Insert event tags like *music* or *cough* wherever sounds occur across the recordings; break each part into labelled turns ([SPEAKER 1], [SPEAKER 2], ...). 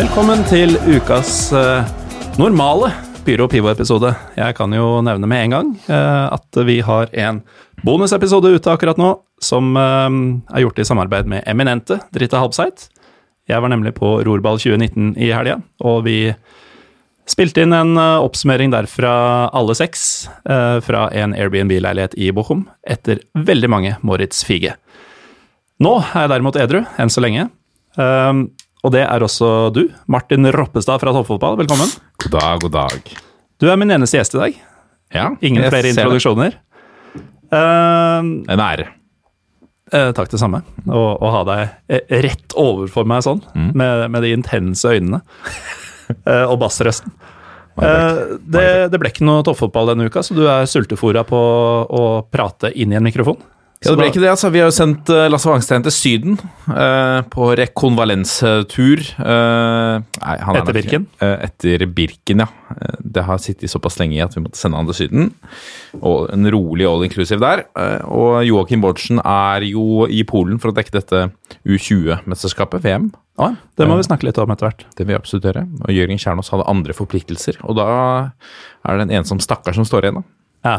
[SPEAKER 1] Velkommen til ukas eh, normale Pyro Pivo-episode. Jeg kan jo nevne med en gang eh, at vi har en bonusepisode ute akkurat nå, som eh, er gjort i samarbeid med eminente Drita Halbseit. Jeg var nemlig på Rorball 2019 i helga, og vi spilte inn en oppsummering oppsummering derfra alle seks, eh, fra en Airbnb-leilighet i Bochum, etter veldig mange Moritz Fige. Nå er jeg derimot edru, enn så lenge. Og det er også du, Martin Roppestad fra Toppfotball. Velkommen.
[SPEAKER 2] God dag, god dag.
[SPEAKER 1] Du er min eneste gjest i dag.
[SPEAKER 2] Ja,
[SPEAKER 1] Ingen flere introduksjoner. Uh,
[SPEAKER 2] En ære.
[SPEAKER 1] Uh, takk, det samme. Å ha deg eh, rett overfor meg sånn,
[SPEAKER 2] Mm.
[SPEAKER 1] med, med de intense øynene. uh, *laughs* og bassrøsten. Det, det ble ikke noe toppfotball denne uka, så du er sultefora på å prate inn i en mikrofon.
[SPEAKER 2] Ja, det ble ikke det, altså. Vi har jo sendt eh, Lasse Wangstein til Syden eh, på rekonvalenstur. eh, nei, er
[SPEAKER 1] Etter Birken?
[SPEAKER 2] eh, etter Birken, ja. Eh, det har sittet såpass lenge i at vi måtte sende han til Syden. Og en rolig all inclusive der. Eh, og Joakim Bårdsen er jo i Polen for å dekke dette U20-mesterskapet, VM.
[SPEAKER 1] Ja, det må vi snakke litt om etter hvert.
[SPEAKER 2] Det vil jeg absolutt gjøre. Og Jørgen Kjernås hadde andre forpliktelser. Og da er det en ensom stakkar som står igjen, da.
[SPEAKER 1] Ja,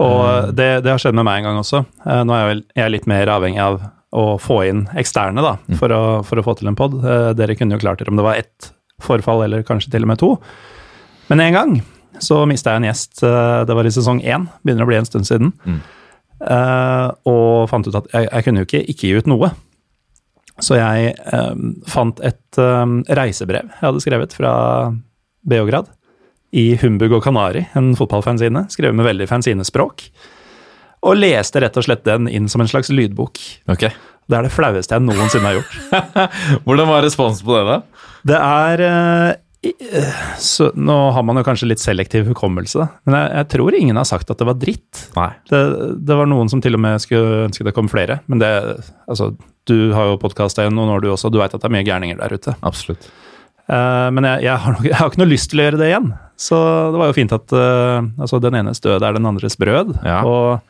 [SPEAKER 1] og det, det har skjedd med meg en gang også. Eh, Nå er jeg, vel, jeg er litt mer avhengig av å få inn eksterne da, for, å, for å få til en pod. Dere kunne jo klart dere om det var ett forfall, eller kanskje til og med to. Men en gang så mista jeg en gjest. eh, Det var i sesong én, begynner å bli en stund siden. Eh, og fant ut at jeg, jeg kunne jo ikke ikke gi ut noe. Så jeg um, fant et um, reisebrev jeg hadde skrevet fra Beograd i Humbug og Kanari, en fotballfanzine, skrevet med veldig fanzinespråk. Og leste rett og slett den inn som en slags lydbok.
[SPEAKER 2] Okay.
[SPEAKER 1] Det er det flaueste jeg noensinne har gjort. *laughs*
[SPEAKER 2] Hvordan var responsen på det, da?
[SPEAKER 1] Det er eh, eh, så, Nå har man jo kanskje litt selektiv hukommelse, da. men jeg, jeg tror ingen har sagt at det var dritt. Det, det var noen som til og med skulle ønske det kom flere, men det Altså, du har jo podkasta i noen år, du også, du veit at det er mye gærninger der ute.
[SPEAKER 2] Absolutt.
[SPEAKER 1] Uh, men jeg, jeg, har nok, jeg har ikke noe lyst til å gjøre det igjen. Så det var jo fint at uh, altså den enes død er den andres brød.
[SPEAKER 2] Ja.
[SPEAKER 1] Og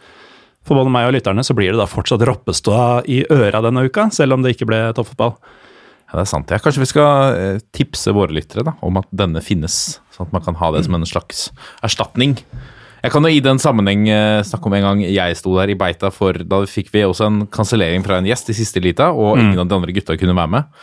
[SPEAKER 1] for både meg og lytterne så blir det da fortsatt roppestå i øra denne uka, selv om det ikke ble toppfotball.
[SPEAKER 2] Ja, det er sant. Ja, kanskje vi skal eh, tipse våre lyttere da, om at denne finnes, sånn at man kan ha det som en slags erstatning. Jeg kan jo i den sammenheng eh, snakke om en gang jeg sto der i beita, for da fikk vi også en kansellering fra en gjest i siste lita, og ingen av de andre gutta kunne være med.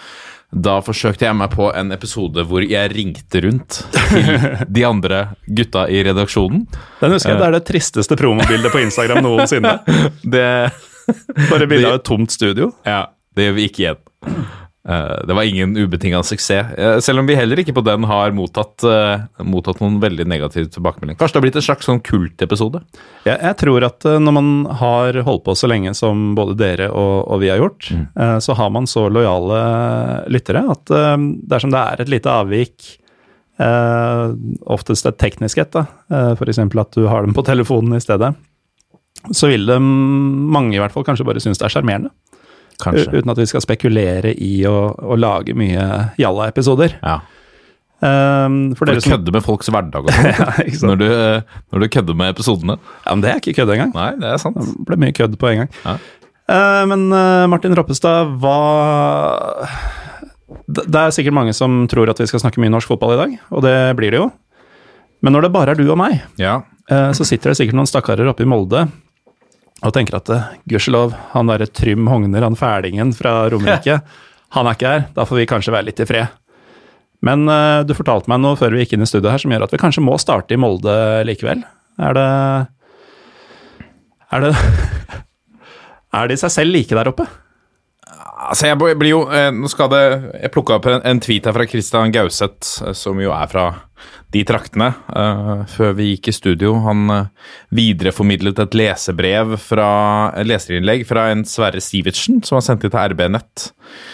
[SPEAKER 2] Da forsøkte jeg meg på en episode hvor jeg ringte rundt til *laughs* de andre gutta i redaksjonen.
[SPEAKER 1] Den husker jeg, Det er det tristeste promobildet på Instagram noensinne. *laughs*
[SPEAKER 2] Det
[SPEAKER 1] Bare bilde av et tomt studio.
[SPEAKER 2] Ja, det gjør vi ikke igjen. Eh, det var ingen ubetinga suksess, eh, selv om vi heller ikke på den har mottatt, eh, mottatt noen veldig negative tilbakemeldinger. Kanskje det har blitt en slags sånn kultepisode?
[SPEAKER 1] Jeg, jeg tror at når man har holdt på så lenge som både dere og, og vi har gjort, eh, så har man så lojale lyttere at dersom det er et lite avvik, oftest et teknisk et, eh, f.eks. at du har dem på telefonen i stedet, så vil det mange i hvert fall kanskje bare synes det er sjarmerende.
[SPEAKER 2] Kanskje.
[SPEAKER 1] Uten at vi skal spekulere i å, å lage mye jalla-episoder.
[SPEAKER 2] Ja.
[SPEAKER 1] Um, for dere som
[SPEAKER 2] kødder med folks hverdag og *laughs* sånn.
[SPEAKER 1] Ja,
[SPEAKER 2] når, du, eh, når du kødder med episodene.
[SPEAKER 1] Ja, men det er ikke kødd engang.
[SPEAKER 2] Nei, det er sant.
[SPEAKER 1] Det ble mye kødd på en gang.
[SPEAKER 2] Ja.
[SPEAKER 1] Uh, men uh, Martin Roppestad, hva det, det er sikkert mange som tror at vi skal snakke mye norsk fotball i dag, og det blir det jo. Men når det bare er du og meg,
[SPEAKER 2] Ja.
[SPEAKER 1] så sitter det sikkert noen stakkarer oppe i Molde og tenker at eh, gudskjelov, han derre Trym Hogner, han fælingen fra Romerike, *laughs* han er ikke her. Da får vi kanskje være litt i fred. Men uh, du fortalte meg noe før vi gikk inn i studio her som gjør at vi kanskje må starte i Molde likevel. Er det Er det *laughs* Er de seg selv like der oppe?
[SPEAKER 2] Altså, jeg blir jo eh, Nå skal det Jeg plukka opp en, en tweet her fra Christian Gauseth, eh, som jo er fra de traktene, uh, før vi gikk i studio. Han uh, videreformidlet et lesebrev fra et leserinnlegg fra en Sverre Sivertsen, som var sendt inn til RB Nett.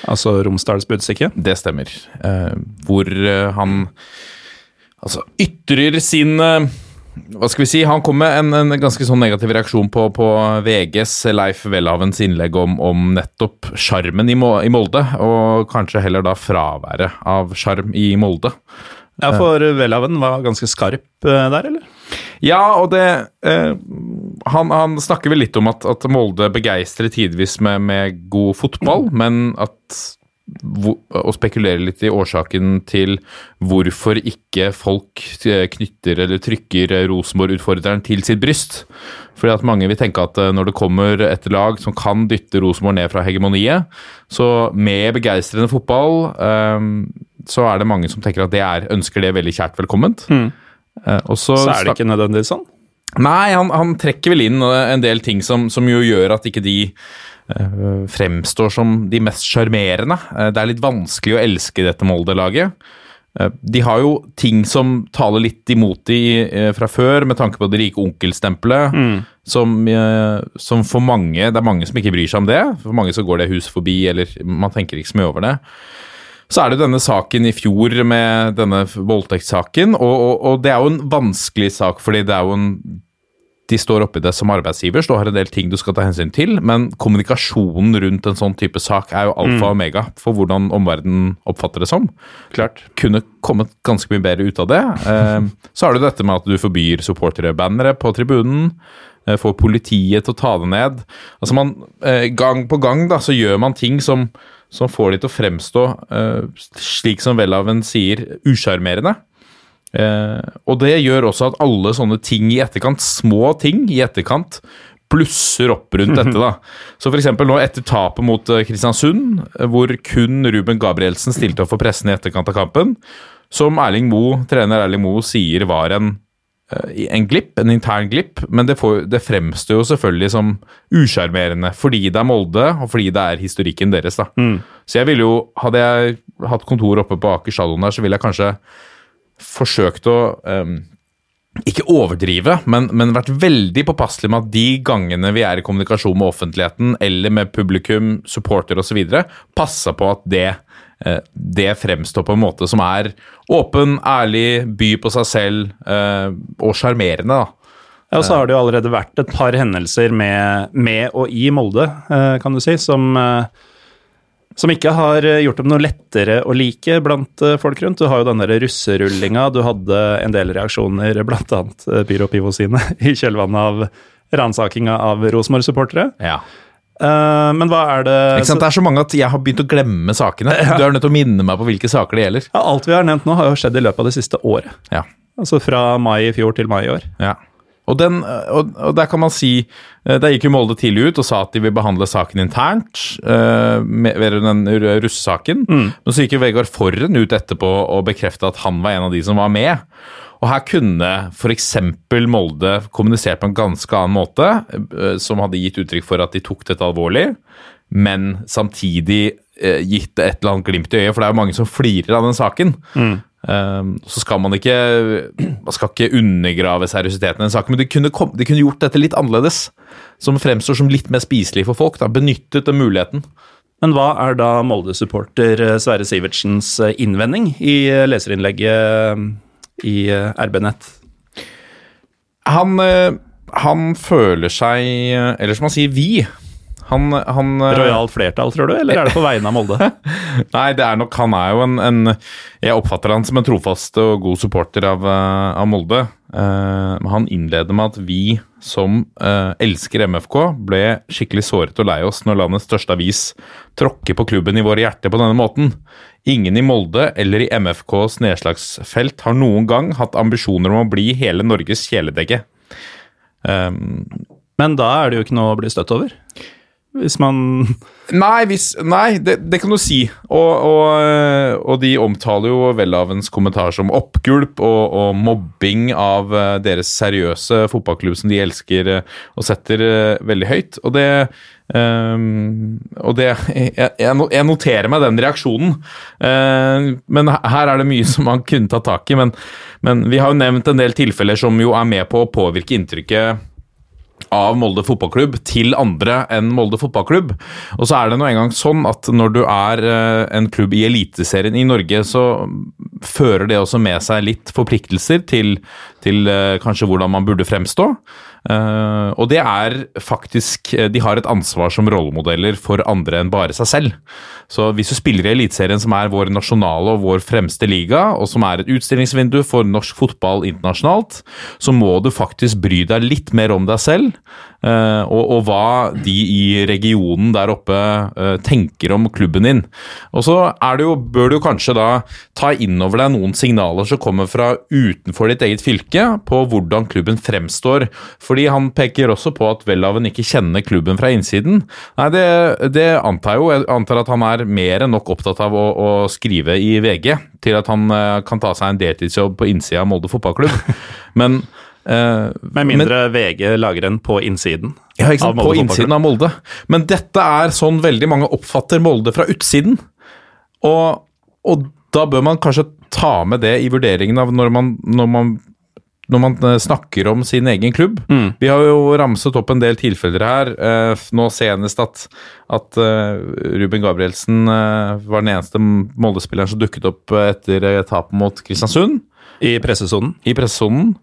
[SPEAKER 1] Altså Romsdals Budstikke?
[SPEAKER 2] Det stemmer. Uh, hvor han altså ytrer sin hva skal vi si, Han kom med en, en ganske sånn negativ reaksjon på, på VGs Leif Welhavens innlegg om, om nettopp sjarmen i, i, Molde, og kanskje heller da fraværet av sjarm i Molde.
[SPEAKER 1] Ja, for Welhaven var ganske skarp eh, der, eller?
[SPEAKER 2] Ja, og det eh, han, han, snakker vel litt om at, at Molde begeistrer tidvis med, med god fotball, men at å spekulere litt i årsaken til hvorfor ikke folk eh, knytter eller trykker Rosenborg-utfordreren til sitt bryst. Fordi at mange vil tenke at eh, når det kommer et lag som kan dytte Rosenborg ned fra hegemoniet, så med begeistrende fotball, um, så er det mange som tenker at det er, ønsker det veldig kjært velkomment. Mm.
[SPEAKER 1] Uh, så, så er det ikke nødvendigvis sånn?
[SPEAKER 2] Nei, han, han, trekker vel inn en del ting som, som jo gjør at ikke de fremstår som de mest sjarmerende. Uh, det er litt vanskelig å elske dette Molde-laget. Uh, de har jo ting som taler litt imot de fra før, med tanke på det rike onkelstempelet. Mm. Som, som, for mange Det er mange som ikke bryr seg om det. For mange så går det hus forbi, eller man tenker ikke så mye over det. Så er det denne saken i fjor med denne voldtektssaken, og, og, og, det er jo en vanskelig sak, fordi det er jo en de står oppi det som arbeidsgiver, så du har en del ting du skal ta hensyn til, men kommunikasjonen rundt en sånn type sak er jo alfa og omega for hvordan omverdenen oppfatter det som.
[SPEAKER 1] Klart.
[SPEAKER 2] Kunne kommet ganske mye bedre ut av det. Eh, så har du dette med at du forbyr supportere-bannere på tribunen. Eh, får politiet til å ta det ned. Altså man, eh, Gang på gang da, så gjør man ting som, som får de til å fremstå, slik som Welhaven sier, usjarmerende. Eh, og det gjør også at alle sånne ting i etterkant, små ting i etterkant, blusser opp rundt dette. da. Så f.eks. nå etter tapet mot eh, Kristiansund, eh, hvor kun Ruben Gabrielsen stilte opp for pressen i etterkant av kampen, som Erling Mo, trener Erling Mo sier var en, en glipp, en intern glipp, men det, får, det fremstår jo selvfølgelig som usjarmerende fordi det er Molde, og fordi det er historikken deres. da. Mm. Så jeg ville jo, hadde jeg hatt kontor oppe på Aker stadion der, så ville jeg kanskje forsøkt å um, ikke overdrive, men, men, vært veldig påpasselig med at de gangene vi er i kommunikasjon med offentligheten eller med publikum, supporter osv., passa på at det, eh, det fremstår på en måte som er åpen, ærlig, by på seg selv eh, og sjarmerende.
[SPEAKER 1] Ja, og så har det jo allerede vært et par hendelser med, med og i Molde, eh, kan du si, som som ikke har eh, gjort dem noe lettere å like blant eh, folk rundt. Du har jo den der russerullinga, du hadde en del reaksjoner, bl.a. Eh, Pyro Pivo sine, *laughs* i kjølvannet av ransakinga av Rosenborg-supportere.
[SPEAKER 2] Ja.
[SPEAKER 1] Men hva er det
[SPEAKER 2] Ikke sant? Det er så mange at jeg har begynt å glemme sakene. *laughs* Ja. Du er nødt til å minne meg på hvilke saker det gjelder.
[SPEAKER 1] Ja, Alt vi har nevnt nå, har jo skjedd i løpet av det siste året.
[SPEAKER 2] Ja.
[SPEAKER 1] Altså fra mai i fjor til mai i år.
[SPEAKER 2] Ja. Og, den, og, og, der kan man si eh, Der gikk jo Molde tidlig ut og sa at de vil behandle saken internt uh, ved den russesaken. Mm. Men så gikk jo Vegard Forren ut etterpå og bekrefta at han var en av de som var med. Og her kunne f.eks. Molde kommunisert på en ganske annen måte, uh, som hadde gitt uttrykk for at de tok dette alvorlig, men samtidig uh, gitt et eller annet glimt i øyet, for det er jo mange som flirer av den saken. Mm. Um, så skal man ikke Man skal ikke undergrave seriøsiteten i en sak, men de kunne, kom, de kunne, gjort dette litt annerledes. Som fremstår som litt mer spiselig for folk. da, Benyttet den muligheten.
[SPEAKER 1] Men hva er da Molde-supporter eh, Sverre Sivertsens eh, innvending i eh, leserinnlegget i RB Nett?
[SPEAKER 2] Han, han føler seg Eller som han sier, vi han, han
[SPEAKER 1] eh, Rojalt flertall, tror du, eller er det på vegne av Molde? *laughs*
[SPEAKER 2] Nei, det er nok Han er jo en, en, Jeg oppfatter han som en trofast og god supporter av, eh, av Molde. Uh, han innleder med at vi som uh, elsker MFK, ble skikkelig såret og lei oss når landets største avis tråkker på klubben i våre hjerter på denne måten. Ingen i Molde eller i MFKs nedslagsfelt har noen gang hatt ambisjoner om å bli hele Norges kjæledegge.
[SPEAKER 1] Um, Men da er det jo ikke noe å bli støtt over? Hvis man
[SPEAKER 2] Nei, hvis, nei det, det kan du si. Og, og, eh, og de omtaler jo Welhavens kommentar som oppgulp og, og mobbing av eh, deres seriøse fotballklubb som de elsker eh, og setter veldig høyt. Og det Um, og det jeg, jeg noterer meg den reaksjonen. Uh, men her er det mye som man kunne ta tak i. Men, men vi har jo nevnt en del tilfeller som jo er med på å påvirke inntrykket av Molde fotballklubb til andre enn Molde fotballklubb. Og så er det nå engang sånn at når du er eh, en klubb i Eliteserien i Norge, så fører det også med seg litt forpliktelser til, til eh, kanskje hvordan man burde fremstå. Eh, og det er faktisk De har et ansvar som rollemodeller for andre enn bare seg selv. Så hvis du spiller i Eliteserien, som er vår nasjonale og vår fremste liga, og som er et utstillingsvindu for norsk fotball internasjonalt, så må du faktisk bry deg litt mer om deg selv, eh, og, og hva de i regionen der oppe eh, tenker om klubben din. Og så jo, bør du kanskje da ta innover deg noen signaler som kommer fra utenfor ditt eget fylke, på hvordan klubben fremstår. Fordi han peker også på at Welhaven ikke kjenner klubben fra innsiden. Nei, det, det antar jeg jo. Jeg antar at han er mer enn nok opptatt av å, å skrive i VG til at han eh, kan ta seg en deltidsjobb på innsida av Molde fotballklubb. *laughs* Men eh,
[SPEAKER 1] Med mindre VG lager en på innsiden.
[SPEAKER 2] ja, ikke sant? På innsiden av Molde. Men dette er sånn veldig mange oppfatter Molde fra utsiden. Og, og da bør man kanskje ta med det i vurderingen av når man, når man, når man eh, snakker om sin egen klubb. Vi har jo ramset opp en del tilfeller her. eh, nå senest at, at eh, Ruben Gabrielsen eh, var den eneste Molde-spilleren som dukket opp eh, etter eh, tapet mot Kristiansund
[SPEAKER 1] I pressesonen.
[SPEAKER 2] i pressesonen.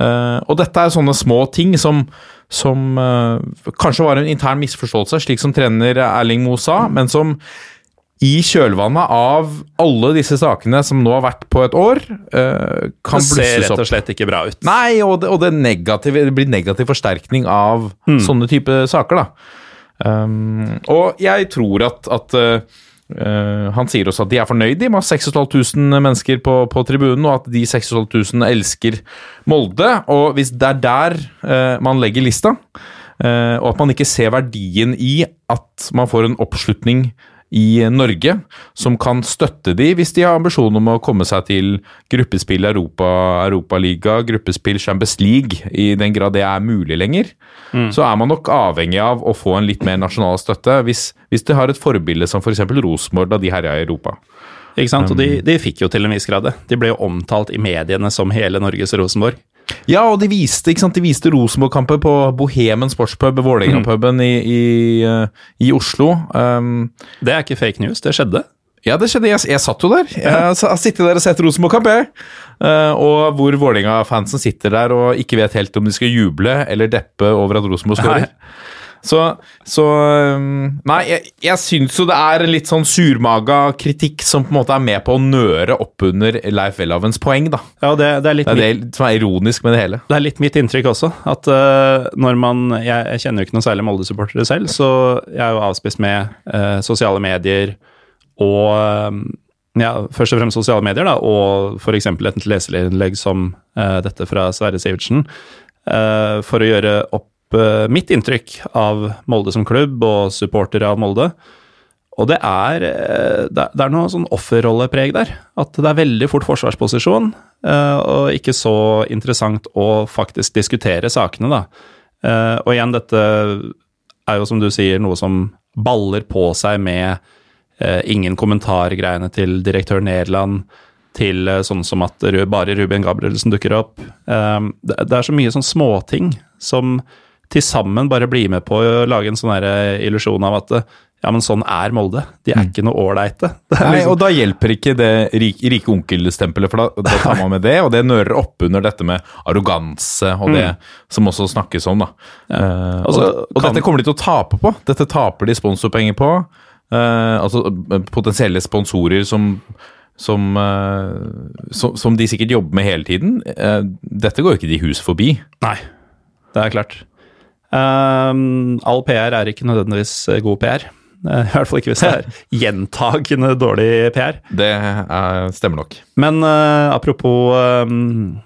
[SPEAKER 2] Eh, og dette er sånne små ting som, som eh, kanskje var en intern misforståelse, slik som trener Erling Moe sa, men som i kjølvannet av alle disse sakene som nå har vært på et år, eh, kan
[SPEAKER 1] Det ser rett og slett ikke bra ut.
[SPEAKER 2] Nei, og det, og det, negative, det blir negativ forsterkning av sånne type saker, da. Um, og jeg tror at, at uh, Han sier også at de er fornøyd med å ha 6500 mennesker på, på tribunen, og at de 6500 elsker Molde. Og hvis det er der uh, man legger lista, uh, og at man ikke ser verdien i at man får en oppslutning i Norge, som kan støtte de hvis de har ambisjon om å komme seg til gruppespill Europa, Europaliga, gruppespill Champions League, i den grad det er mulig lenger, så er man nok avhengig av å få en litt mer nasjonal støtte hvis, hvis de har et forbilde som f.eks. For Rosenborg da de herja i Europa.
[SPEAKER 1] Ikke sant? Og
[SPEAKER 2] Um.
[SPEAKER 1] de, de fikk jo til en viss grad det. De ble jo omtalt i mediene som hele Norges Rosenborg.
[SPEAKER 2] Ja, og de viste, ikke sant? De viste Rosenborg-kamper på Bohemen sportspub, Vålerenga-puben i, i, eh, i Oslo. Um,
[SPEAKER 1] Det er ikke fake news, det skjedde.
[SPEAKER 2] Ja, det skjedde. Jeg, jeg satt jo der. Jeg har sittet der og sett Rosenborg-kamp, jeg. Uh, og hvor Vålerenga-fansen sitter der og ikke vet helt om de skal juble eller deppe over at Rosenborg skårer. Så, så um, Nei, jeg, jeg syns jo det er litt sånn surmaga kritikk som på en måte er med på å nøre opp under Leif Welhavens poeng, da.
[SPEAKER 1] Ja, det, det, er litt
[SPEAKER 2] Det er det som er ironisk med det hele.
[SPEAKER 1] det er litt mitt inntrykk også. At uh, når man Jeg, jeg kjenner jo ikke noe særlig Molde-supportere selv, så jeg er jo avspist med uh, sosiale medier og eh, ja, først og fremst sosiale medier, da, og f.eks. et leserinnlegg som uh, dette fra Sverre Sivertsen, uh, for å gjøre opp eh, mitt inntrykk av Molde som klubb og supportere av Molde. Og det er, eh, det er- noe sånn offerrollepreg der. At det er veldig fort forsvarsposisjon, eh, og ikke så interessant å faktisk diskutere sakene, da. Og igjen, dette er jo som du sier noe som baller på seg med ingen kommentar-greiene til direktør Nederland, til sånn som at bare Ruben Gabrielsen dukker opp. Det er så mye sånn småting som til sammen bare bli med på å lage en sånn eh, illusjon av at eh, ja, men sånn er Molde. De er ikke noe ålreite. *laughs*
[SPEAKER 2] Nei,
[SPEAKER 1] liksom-
[SPEAKER 2] og da hjelper ikke det rike, rike onkel-stempelet, for da, da tar man med det, og det nører opp under dette med arroganse og det som også snakkes om, da. Eh,
[SPEAKER 1] Altså,
[SPEAKER 2] og, og
[SPEAKER 1] kan-
[SPEAKER 2] dette kommer de til å tape på. Dette taper de sponsorpenger på. Uh, altså potensielle sponsorer som som, uh, som, som de sikkert jobber med hele tiden. Dette går jo ikke de hus forbi.
[SPEAKER 1] Nei, det er klart. Ehm, all PR er ikke nødvendigvis eh, god PR. Eh, I hvert fall ikke hvis det er *laughs* gjentagende dårlig PR.
[SPEAKER 2] Det er, stemmer nok.
[SPEAKER 1] Men uh, apropos um,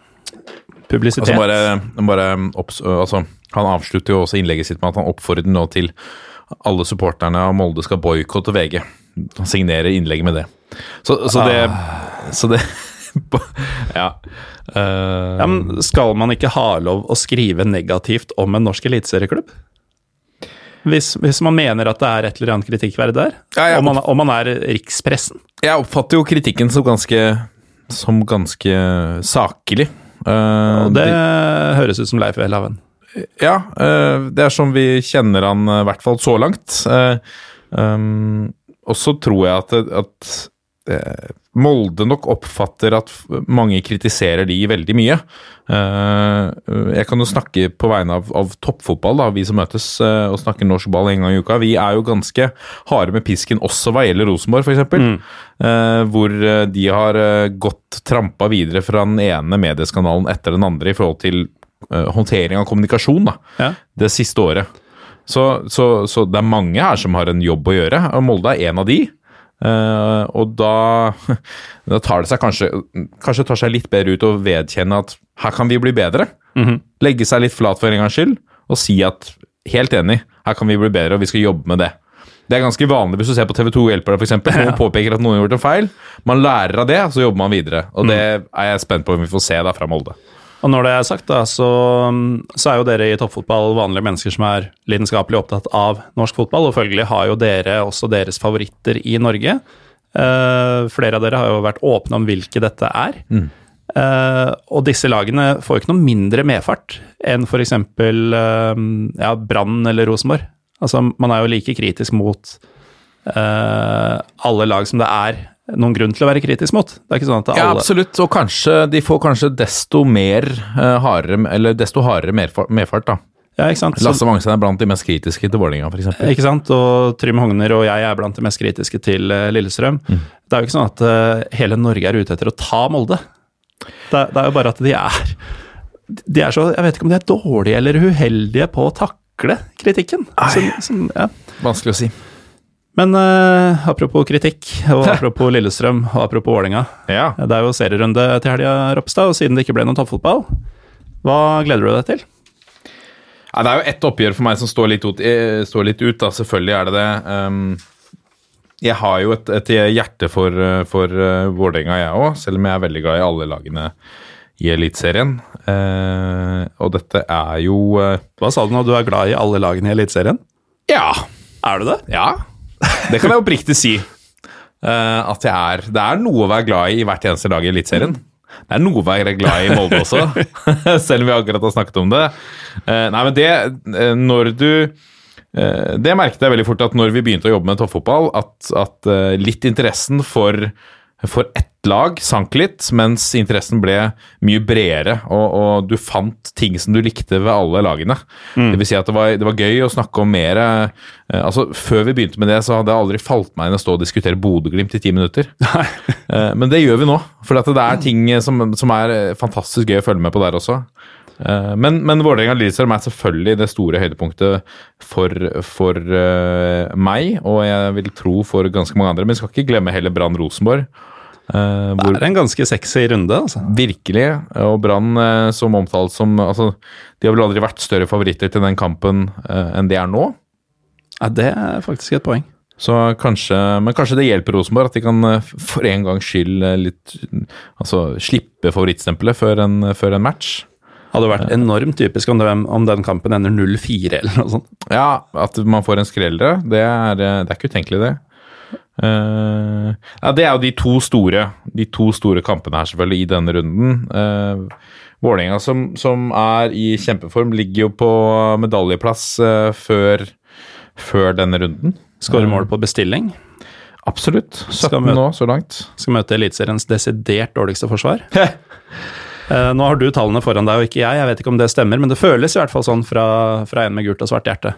[SPEAKER 1] publisitet
[SPEAKER 2] Altså bare, bare opps, altså, han avslutter jo også innlegget sitt med at han oppfordrer nå til alle supporterne av Molde skal boikotte VG. Han signerer innlegget med det. Så, så det Så det *laughs* Ja. Uh,
[SPEAKER 1] Ja, men Skal man ikke ha lov å skrive negativt om en norsk eliteserieklubb? Hvis, hvis man mener at det er et eller annet kritikkverdig der?
[SPEAKER 2] Ja, ja.
[SPEAKER 1] Om, man, om man er rikspressen?
[SPEAKER 2] jeg oppfatter jo kritikken som ganske Som ganske saklig. Uh,
[SPEAKER 1] det det høres ut som Leif Welhaven.
[SPEAKER 2] Ja, uh, det er som vi kjenner han, i hvert fall så langt. Um, og så tror jeg at, at Molde nok oppfatter at mange kritiserer de veldig mye. Eh, jeg kan jo snakke på vegne av, av toppfotball, da, vi som møtes eh, og snakker norsk ball en gang i uka. Vi er jo ganske harde med pisken også hva gjelder Rosenborg, f.eks. Mm. hvor eh, de har gått trampa videre fra den ene medieskandalen etter den andre i forhold til håndtering av kommunikasjon da,
[SPEAKER 1] Ja.
[SPEAKER 2] det siste året. Så, så, så det er mange her som har en jobb å gjøre, og Molde er en av de. Eh, og da, *laughs* da tar det seg kanskje Kanskje tar seg litt bedre ut å vedkjenne at her kan vi bli bedre. Legge seg litt flat for en gangs skyld og si at helt enig, her kan vi bli bedre, og vi skal jobbe med det. Det er ganske vanlig hvis du ser på TV2 Hjelper deg, f.eks. *laughs* Noen påpeker at noen har gjort en feil. Man lærer av det, så jobber man videre. Og det er jeg spent på om vi får se da fra Molde.
[SPEAKER 1] Og når det er sagt, da, så, så er jo dere i toppfotball vanlige mennesker som er lidenskapelig opptatt av norsk fotball, og følgelig har jo dere også deres favoritter i Norge. Uh, flere av dere har jo vært åpne om hvilke dette er. Eh, og disse lagene får jo ikke noe mindre medfart enn f.eks. Uh, ja, Brann eller Rosenborg. Altså, man er jo like kritisk mot uh, alle lag som det er noen grunn til å være kritisk mot. Det er ikke sånn at
[SPEAKER 2] Ja, absolutt. Og kanskje de får kanskje desto mer uh, hardere Eller desto hardere medfart, medfart da.
[SPEAKER 1] Ja, ikke sant?
[SPEAKER 2] Lasse Mangstein er blant de mest kritiske til Vålerenga, f.eks.
[SPEAKER 1] Ikke sant? Og Trym Hogner og jeg er blant de mest kritiske til eh, Lillestrøm. Det er jo ikke sånn at uh, hele Norge er ute etter å ta Molde. Det, det er jo bare at de er De er så Jeg vet ikke om de er dårlige eller uheldige på å takle kritikken. Som, som, ja.
[SPEAKER 2] Vanskelig å si.
[SPEAKER 1] Men uh, apropos kritikk, og *laughs* apropos Lillestrøm, og apropos Vålerenga.
[SPEAKER 2] Ja.
[SPEAKER 1] Det er jo serierunde til helga, Ropstad, og siden det ikke ble noen toppfotball, hva gleder du deg til?
[SPEAKER 2] Ja, det er jo ett oppgjør for meg som står litt ut, eh, står litt ut da. Selvfølgelig er det det. Um, jeg har jo et, et hjerte for, eh, for uh, Vålerenga, jeg òg, selv om jeg er veldig glad i alle lagene i Eliteserien. Uh, og dette er jo uh,
[SPEAKER 1] Hva sa du nå, du er glad i alle lagene i Eliteserien?
[SPEAKER 2] Ja.
[SPEAKER 1] Er du det?
[SPEAKER 2] Ja. Det kan jeg oppriktig si. Uh, at jeg er Det er noe å være glad i i hvert eneste lag i Eliteserien. Det er noe å være glad i i Molde også, *laughs* selv om vi akkurat har snakket om det. Uh, nei, men det uh, Når du Det merket jeg veldig fort at når vi begynte å jobbe med toppfotball, at, at litt interessen for, for ett lag sank litt, mens interessen ble mye bredere, og, og du fant ting som du likte ved alle lagene. Det vil si at det var, det var gøy å snakke om mer eh, altså Før vi begynte med det, så hadde det aldri falt meg inn å stå og diskutere Bodø-Glimt i ti minutter. *laughs* Eh, men det gjør vi nå, for at det er ting som, som er eh, fantastisk gøy å følge med på der også. Eh, Men, men Vålerenga-Lillestrøm er selvfølgelig det store høydepunktet for, for eh, meg, og jeg vil tro for ganske mange andre. Men vi skal ikke glemme heller Brann Eh,
[SPEAKER 1] Det er en ganske sexy runde, altså.
[SPEAKER 2] Virkelig. Og Brann eh, som omtalt som altså, De har vel aldri vært større favoritter til den kampen uh, enn de er nå.
[SPEAKER 1] Ja, det er faktisk et poeng.
[SPEAKER 2] Så kanskje, Men kanskje det hjelper Rosenborg at de kan for en gangs skyld litt Altså slippe favorittstempelet før en, før en match.
[SPEAKER 1] Hadde vært enormt typisk om, det, om den kampen ender 0-4 eller noe sånt.
[SPEAKER 2] Ja, at man får en skrellere, det er, det er ikke utenkelig, det. Eh, ja, det er jo de to store De to store kampene her, selvfølgelig, i denne runden. Uh, Vålerenga, som, som er i kjempeform, ligger jo på medaljeplass uh, før, før denne runden.
[SPEAKER 1] Skårer mål på bestilling.
[SPEAKER 2] Absolutt. 17
[SPEAKER 1] møte-
[SPEAKER 2] nå, så langt.
[SPEAKER 1] Skal møte Eliteseriens desidert dårligste forsvar. *laughs* Nå har du tallene foran deg og ikke jeg, jeg vet ikke om det stemmer, men det føles i hvert fall sånn fra, fra en med gult og svart hjerte.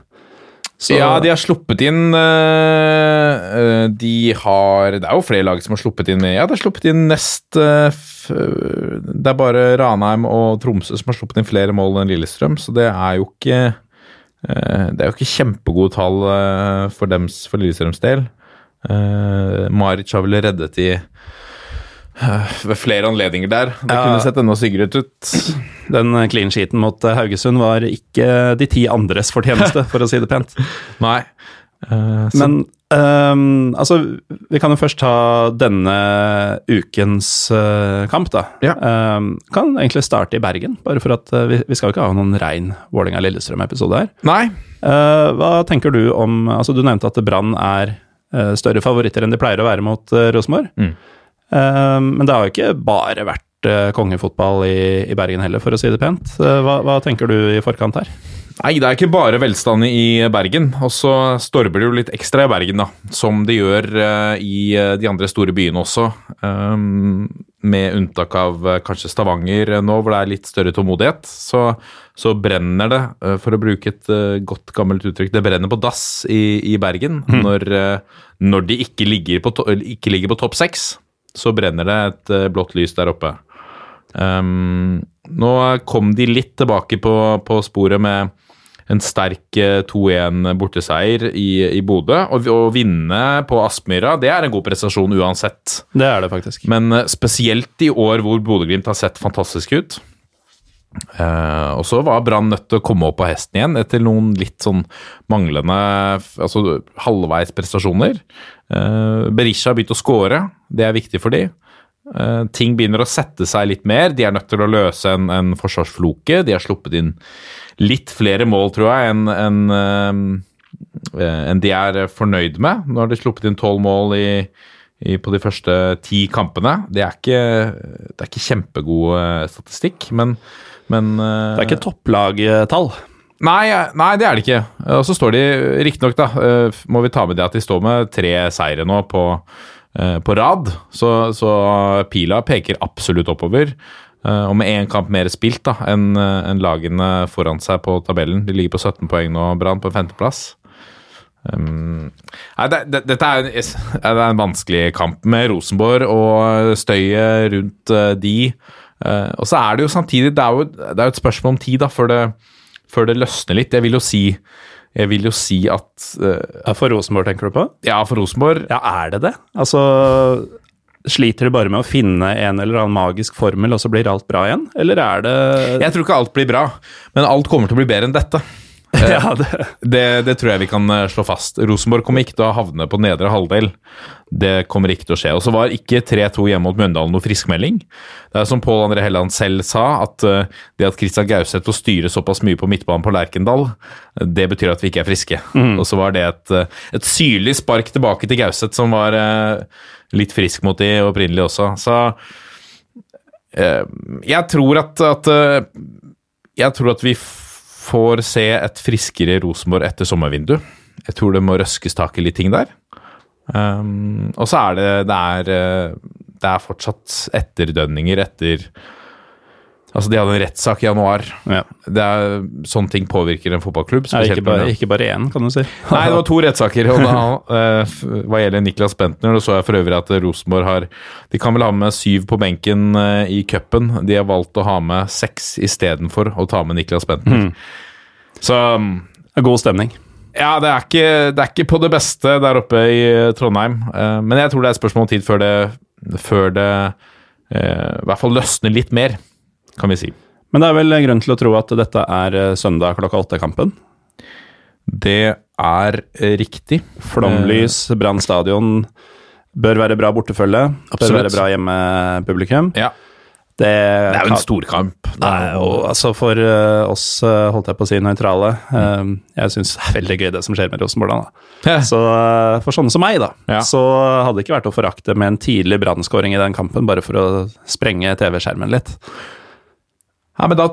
[SPEAKER 1] Så,
[SPEAKER 2] Ja, de har sluppet inn øh, De har Det er jo flere lag som har sluppet inn med Ja, det har sluppet inn nest uh, f, Det er bare Ranheim og Tromsø som har sluppet inn flere mål enn Lillestrøm, så det er jo ikke uh, Det er jo ikke kjempegode tall for dems for Lillestrøms del. Uh, Maric har vel reddet de ved flere anledninger der. Det
[SPEAKER 1] Ja.
[SPEAKER 2] kunne sett enda styggere ut.
[SPEAKER 1] Den clean sheeten mot eh, Haugesund var ikke de ti andres fortjeneste, for å si det pent. *laughs*
[SPEAKER 2] Nei. Uh,
[SPEAKER 1] Men um, altså, vi kan jo først ta denne ukens uh, kamp, da.
[SPEAKER 2] Ja.
[SPEAKER 1] Um, kan egentlig starte i Bergen, bare for at uh, vi, vi skal jo ikke ha noen rein Vålerenga-Lillestrøm-episode her.
[SPEAKER 2] Nei,
[SPEAKER 1] hva tenker du om Altså, du nevnte at Brann er større favoritter enn de pleier å være mot Rosenborg.
[SPEAKER 2] Mm.
[SPEAKER 1] Eh, men det har jo ikke bare vært eh, kongefotball i, i Bergen heller, for å si det pent. Eh, hva, hva tenker du i forkant her?
[SPEAKER 2] Nei, det er ikke bare velstand i Bergen. Og så stormer det jo litt ekstra i Bergen, da. Som det gjør i de andre store byene også. Med unntak av kanskje Stavanger nå, hvor det er litt større tålmodighet. Så, så brenner det, for å bruke et godt gammelt uttrykk, det brenner på dass i, i Bergen når, eh, når de ikke ligger på, ikke ligger på topp seks. Så brenner det et eh, blått lys der oppe. Um, nå kom de litt tilbake på, på sporet med en sterk eh, 2-1 borteseier i, i Bodø. Og å vinne på Aspmyra, det er en god prestasjon uansett.
[SPEAKER 1] Det er det faktisk.
[SPEAKER 2] Men eh, spesielt i år hvor Bodø-Glimt har sett fantastisk ut. Eh, og så var Brann nødt til å komme opp på hesten igjen etter noen litt sånn manglende altså halvveis prestasjoner. Eh, Berisha har begynt å score, det er viktig for de. Uh, ting begynner å sette seg litt mer. De er nødt til å løse en, en forsvarsfloke. De har sluppet inn litt flere mål, tror jeg, enn en, enn de er fornøyd med. Nå har de sluppet inn tolv mål i, i, på de første ti kampene. Det er ikke, det er ikke kjempegod statistikk, men, men
[SPEAKER 1] Det er ikke topplagtall.
[SPEAKER 2] Nei, nei, det er det ikke. Og så står de riktignok, da, eh, må vi ta med det at de står med tre seire nå på, eh, på rad. Så, så pila peker absolutt oppover. Eh, Og med én kamp mer spilt da, enn en lagene foran seg på tabellen. De ligger på 17 poeng nå, Brann, på femteplass. Um, nei, det, det, dette er, en- *laughs* det er en vanskelig kamp med Rosenborg og støyet rundt eh, de. Eh, og så er det jo samtidig Det er jo, det er jo et spørsmål om tid da, før det, før det løsner litt. Jeg vil jo si, jeg vil jo si at
[SPEAKER 1] uh, For Rosenborg, tenker du på?
[SPEAKER 2] Ja, for Rosenborg
[SPEAKER 1] Ja, er det det? Altså Sliter de bare med å finne en eller annen magisk formel, og så blir alt bra igjen? Eller er det
[SPEAKER 2] Jeg tror ikke alt blir bra, men alt kommer til å bli bedre enn dette. *laughs*
[SPEAKER 1] Ja, det,
[SPEAKER 2] Det, det tror jeg vi kan eh, slå fast. Rosenborg kommer ikke til å havne på nedre halvdel. Det kommer ikke til å skje. Og så var ikke 3-2 hjemme mot Mjøndalen noe friskmelding. Det er som Pål André Helland selv sa, at eh, det at Christian Gauseth får styre såpass mye på midtbanen på Lerkendal, det betyr at vi ikke er friske. Og så var det et, eh, et syrlig spark tilbake til Gauseth, som var eh, litt frisk mot de opprinnelig også. Så eh, jeg tror at, at eh, Jeg tror at vi får se et friskere Rosenborg etter sommervinduet. Jeg tror det må røskes tak i litt ting der. Um, og så er det det er, eh, det er fortsatt etterdønninger etter Altså, de hadde en rettssak i januar.
[SPEAKER 1] ja.
[SPEAKER 2] Det er, sånne ting påvirker en fotballklubb.
[SPEAKER 1] Ja, ikke, bare, ikke bare én, kan du si. *laughs*
[SPEAKER 2] Nei, det var to rettssaker. Og da, eh, hva gjelder Niklas Bentner, så jeg for øvrig at Rosenborg har De kan vel ha med syv på benken uh, i cupen. De har valgt å ha med seks istedenfor å ta med Niklas Bentner. Så mm,
[SPEAKER 1] God stemning.
[SPEAKER 2] ja, det er, ikke, det er ikke på det beste der oppe i Trondheim. Uh, Men jeg tror det er et spørsmål om tid før det, før det eh, i hvert fall løsner litt mer, kan vi si.
[SPEAKER 1] Men det er vel grunn til å tro at dette er eh, søndag klokka åtte-kampen.
[SPEAKER 2] Det er eh, riktig.
[SPEAKER 1] Flomlys, Brann stadion. Bør være bra bortefølge.
[SPEAKER 2] Absolutt.
[SPEAKER 1] Bør være bra hjemmepublikum.
[SPEAKER 2] Ja.
[SPEAKER 1] Det,
[SPEAKER 2] Det er jo en storkamp.
[SPEAKER 1] Altså for uh, oss, eh, holdt jeg på å si, nøytrale uh, Jeg syns det er veldig gøy det som skjer med Rosenborg da. Så eh, for sånne som meg, da,
[SPEAKER 2] Ja.
[SPEAKER 1] så hadde det ikke vært å forakte med en tidlig brannskåring i den kampen, bare for å sprenge TV-skjermen litt.
[SPEAKER 2] Ja, men da,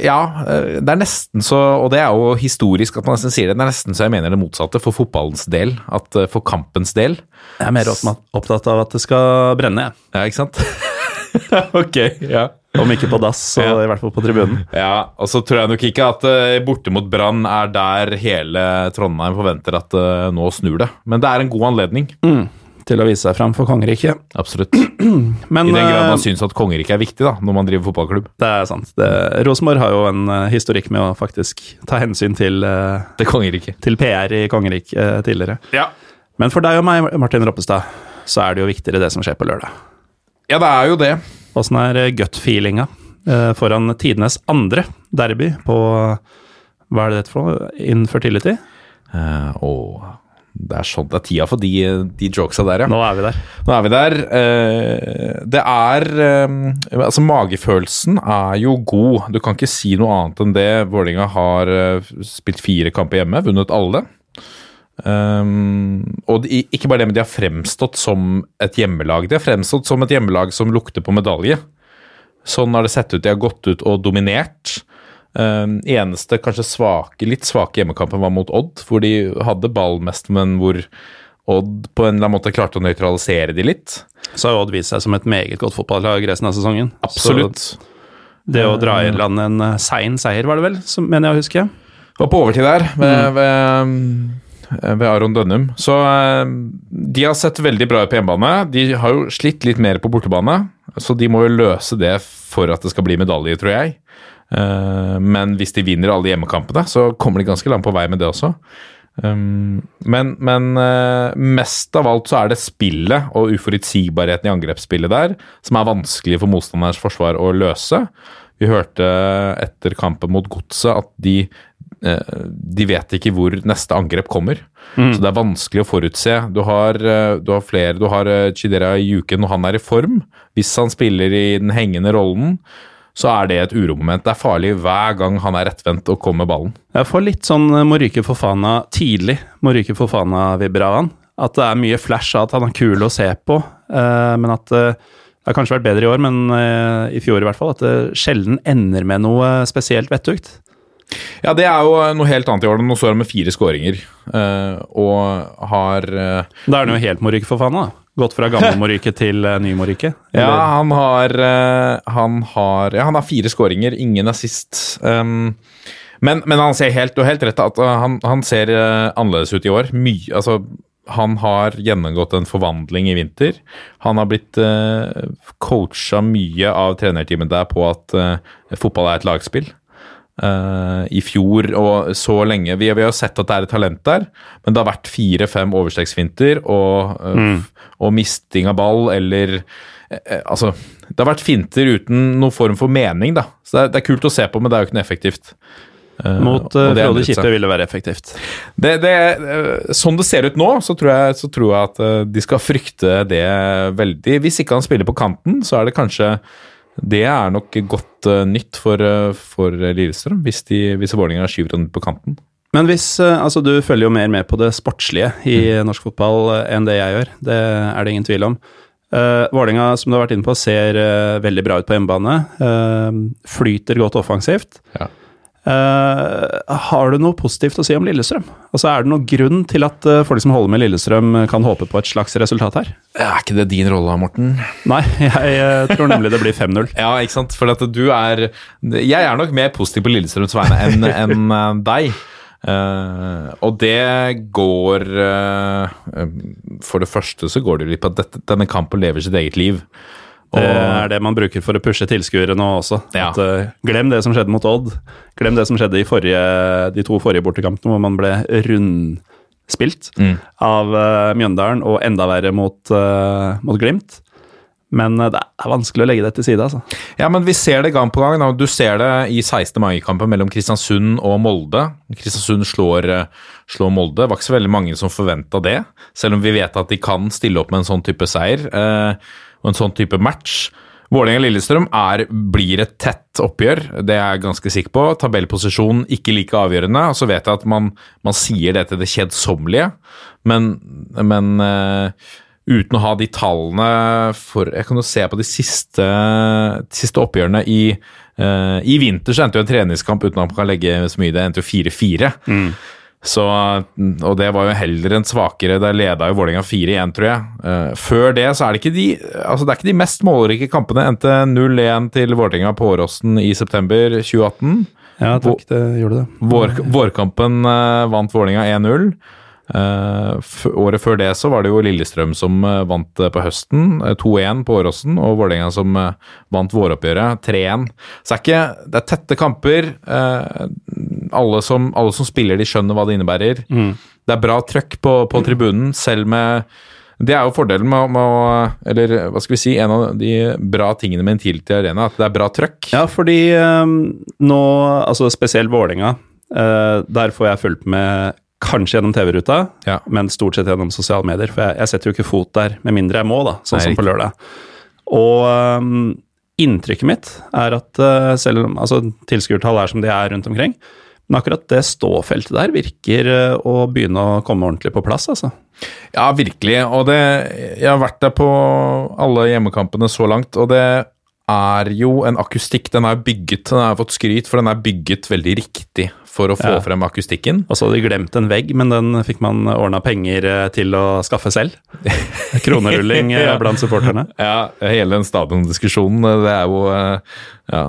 [SPEAKER 2] ja, eh, det er nesten så, og det er jo historisk at man nesten sier det, det er nesten så jeg mener det motsatte for fotballens del, at eh, for kampens del.
[SPEAKER 1] Jeg er mer opptatt av at det skal brenne, jeg.
[SPEAKER 2] Ja, ikke sant? *laughs* ok, ja.
[SPEAKER 1] Om ikke på dass, så
[SPEAKER 2] Ja.
[SPEAKER 1] i hvert fall på tribunen.
[SPEAKER 2] Ja, og så tror jeg nok ikke at uh, borte mot Brann er der hele Trondheim forventer at uh, nå snur det. Men det er en god anledning.
[SPEAKER 1] Til å vise seg fram for kongeriket.
[SPEAKER 2] Absolutt. *clears throat*
[SPEAKER 1] Men
[SPEAKER 2] I den grad
[SPEAKER 1] eh,
[SPEAKER 2] man syns at kongeriket er viktig da, når man driver fotballklubb.
[SPEAKER 1] det er sant. Det, Rosenborg har jo en eh, historikk med å faktisk ta hensyn til, eh, til PR i kongeriket tidligere.
[SPEAKER 2] Ja.
[SPEAKER 1] Men for deg og meg, Martin Roppestad, så er det jo viktigere det som skjer på lørdag.
[SPEAKER 2] ja, det er jo det.
[SPEAKER 1] Åssen er gut-feelinga foran tidenes andre derby på Hva er det dette for noe? Infertility?
[SPEAKER 2] Uh, og det er sånn det er tida for de, de jokesa der, ja.
[SPEAKER 1] Nå er vi der.
[SPEAKER 2] Nå er vi der. Eh, Det er eh, Altså, magefølelsen er jo god. Du kan ikke si noe annet enn det. Vålerenga har eh, spilt fire kamper hjemme, vunnet alle. Um, og de, ikke bare det, men de har fremstått som et hjemmelag. De har fremstått som et hjemmelag som lukter på medalje. Sånn har det sett ut. De har gått ut og dominert. Um, eneste kanskje svake, litt svake hjemmekampen var mot Odd, hvor de hadde ball mest, men hvor Odd på en eller annen måte klarte å nøytralisere de litt.
[SPEAKER 1] Så har Odd vist seg som et meget godt fotballag resten av sesongen.
[SPEAKER 2] Absolutt.
[SPEAKER 1] Så det å dra i land en eh, sein seier, var det vel, som mener jeg å huske.
[SPEAKER 2] Var på overtid der ved, ved, ved Aron Dønnum. Så eh, de har sett veldig bra ut på hjemmebane. De har jo slitt litt mer på bortebane, så de må jo løse det for at det skal bli medalje, tror jeg. Eh, Men hvis de vinner alle hjemmekampene, så kommer de ganske langt på vei med det også. Um, Men, men eh, mest av alt så er det spillet og uforutsigbarheten i angrepsspillet der som er vanskelig for motstanderens forsvar å løse. Vi hørte etter kampen mot Godset at de, eh, de vet ikke hvor neste angrep kommer. Så det er vanskelig å forutse. Du har, du har flere Du har Chidera Juken når han er i form. Hvis han spiller i den hengende rollen, så er det et uromoment. Det er farlig hver gang han er rettvendt og kommer ballen.
[SPEAKER 1] Jeg får litt sånn Morike av tidlig, Morike Fofana-vibber av han. At det er mye flash av at han er kul å se på, eh, men at eh, det har kanskje vært bedre i år, men eh, i fjor i hvert fall, at det sjelden ender med noe spesielt vettugt.
[SPEAKER 2] Ja, det er jo noe helt annet i år. Nå står han med fire skåringer uh, og har uh,
[SPEAKER 1] Da er han jo helt Morike faen da. Gått fra gammel *laughs* Morike til uh, ny Morike.
[SPEAKER 2] Ja, han har, eh, han har Ja, han har fire skåringer, ingen assist. Um, men, men han ser helt, du har helt rett at han, han ser eh, annerledes ut i år. My, altså han har gjennomgått en forvandling i vinter. Han har blitt uh, coacha mye av trenerteamet der på at eh, fotball er et lagspill. Eh, I fjor og så lenge vi, vi har sett at det er et talent der, men det har vært fire-fem overstegsfinter og, eh, og misting av ball eller eh, Altså, det har vært finter uten noen form for mening, da. Så det er, det er kult å se på, men det er jo ikke noe effektivt.
[SPEAKER 1] Mot uh,
[SPEAKER 2] det
[SPEAKER 1] Frode. Kippe ville være effektivt.
[SPEAKER 2] Det, det, sånn det ser ut nå, så tror jeg, så tror jeg at de skal frykte det veldig. Hvis ikke han spiller på kanten, så er det kanskje Det er nok godt uh, nytt for, uh, for Lillestrøm, hvis, de, hvis Vålerenga skyver den på kanten.
[SPEAKER 1] Men hvis uh, Altså, du følger jo mer med på det sportslige i
[SPEAKER 2] Mm.
[SPEAKER 1] norsk fotball eh, enn det jeg gjør. Det er det ingen tvil om. Uh, Vålerenga, som du har vært inne på, ser eh, veldig bra ut på hjemmebane. Eh, flyter godt offensivt.
[SPEAKER 2] Ja.
[SPEAKER 1] Eh, har du noe positivt å si om Lillestrøm? Altså, Er det noen grunn til at uh, folk som holder med Lillestrøm, eh, kan håpe på et slags resultat her?
[SPEAKER 2] Er ikke det din rolle, Morten?
[SPEAKER 1] Nei, *laughs* jeg uh, tror nemlig det blir 5-0. *laughs*
[SPEAKER 2] Ja, ikke sant? For at du er Jeg er nok mer positiv på Lillestrøms vegne enn *laughs* eh, deg. Uh, og det går eh, For det første så går det litt på at dette, denne kampen lever sitt eget liv.
[SPEAKER 1] Det er det man bruker for å pushe tilskuere nå også.
[SPEAKER 2] Ja.
[SPEAKER 1] At, uh, glem det som skjedde mot Odd. Glem det som skjedde i forrige, de to forrige bortekampene, hvor man ble rundspilt
[SPEAKER 2] Mm.
[SPEAKER 1] av uh, Mjøndalen, og enda verre mot, uh, mot Glimt. Men eh, det er vanskelig å legge det til side, altså.
[SPEAKER 2] Ja, men vi ser det gang på gang. Da. Du ser det i 16. mai-kampen mellom Kristiansund og Molde. Kristiansund slår, eh, slår Molde. Det var ikke så veldig mange som forventa det, selv om vi vet at de kan stille opp med en sånn type seier eh, og en sånn type match. Vålerenga-Lillestrøm er- blir et tett oppgjør, det er jeg ganske sikker på. Tabellposisjon ikke like avgjørende. Og så vet jeg at man, man sier det til det kjedsommelige, men, men uh, uten å ha de tallene for Jeg kan jo se på de siste, de siste oppgjørene i uh, I vinter så endte jo en treningskamp uten at man kan legge så mye i det, endte jo 4-4. Så, og det var jo heller en svakere. Der leda jo Vålerenga 4-1, tror jeg. Eh, før det så er det ikke de altså det er ikke de mest målrike kampene. Endte 0-1 til Vålerenga på Åråsen i september 2018.
[SPEAKER 1] Ja, takk, det gjorde det.
[SPEAKER 2] Vår, vårkampen eh, vant Vålerenga 1-0. Eh, året før det så var det jo Lillestrøm som vant på høsten, eh, 2-1 på Åråsen, og Vålerenga som vant våroppgjøret 3-1. Så det er ikke Det er tette kamper. eh, alle, som, alle som spiller, de skjønner hva det innebærer. Det er bra trøkk på, på tribunen, selv med det er jo fordelen med, å- med å Eller hva skal vi si, en av de bra tingene med en Intility Arena, at det er bra trøkk.
[SPEAKER 1] Ja, fordi eh, nå, altså spesielt Vålerenga, uh, der får jeg fulgt med kanskje gjennom TV-ruta,
[SPEAKER 2] Ja.
[SPEAKER 1] men stort sett gjennom sosiale medier. For jeg, jeg setter jo ikke fot der med mindre jeg må, da, sånn
[SPEAKER 2] Nei,
[SPEAKER 1] som på lørdag. Og um, inntrykket mitt er at øh, selv om altså, tilskuertall er som de er rundt omkring, men akkurat det ståfeltet der virker øh, å begynne å komme ordentlig på plass, altså.
[SPEAKER 2] Ja, virkelig. Og det Jeg har vært der på alle hjemmekampene så langt, og det er jo en akustikk. Den er bygget, den har fått skryt, for den er bygget veldig riktig for å få
[SPEAKER 1] Ja.
[SPEAKER 2] frem akustikken.
[SPEAKER 1] Og så hadde de glemt en vegg, men den fikk man ordna penger øh, til å skaffe selv. *laughs* Kronerulling øh,
[SPEAKER 2] Ja.
[SPEAKER 1] blant supporterne. *laughs*
[SPEAKER 2] Ja, hele den stadiondiskusjonen, det er jo eh, ja,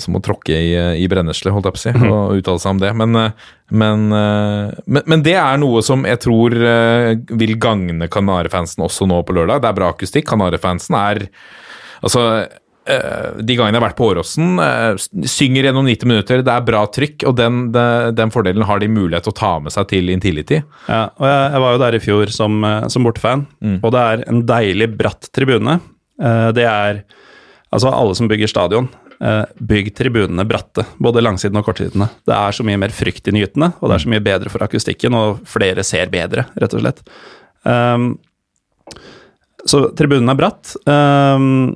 [SPEAKER 2] som å tråkke i, i brennesle, holdt jeg på å si, og uttale seg om det. Men, eh, men, eh, men, men det er noe som jeg tror eh, vil gagne Kanarifansen også nå på lørdag. Det er bra akustikk. Kanarifansen er Altså eh, de gangene jeg har vært på Åråsen, eh, synger gjennom 90 minutter, det er bra trykk, og den, den, den fordelen har de mulighet til å ta med seg til Intility.
[SPEAKER 1] Ja, og jeg, jeg var jo der i fjor som, eh, som bortefan, og det er en deilig bratt tribune. Eh, Det er Altså, alle som bygger stadion, eh, bygg tribunene bratte, både langsiden og kortsidene. Det er så mye mer fryktinngytende, og det er så mye bedre for akustikken, og flere ser bedre, rett og slett. Um, så tribunen er bratt, um,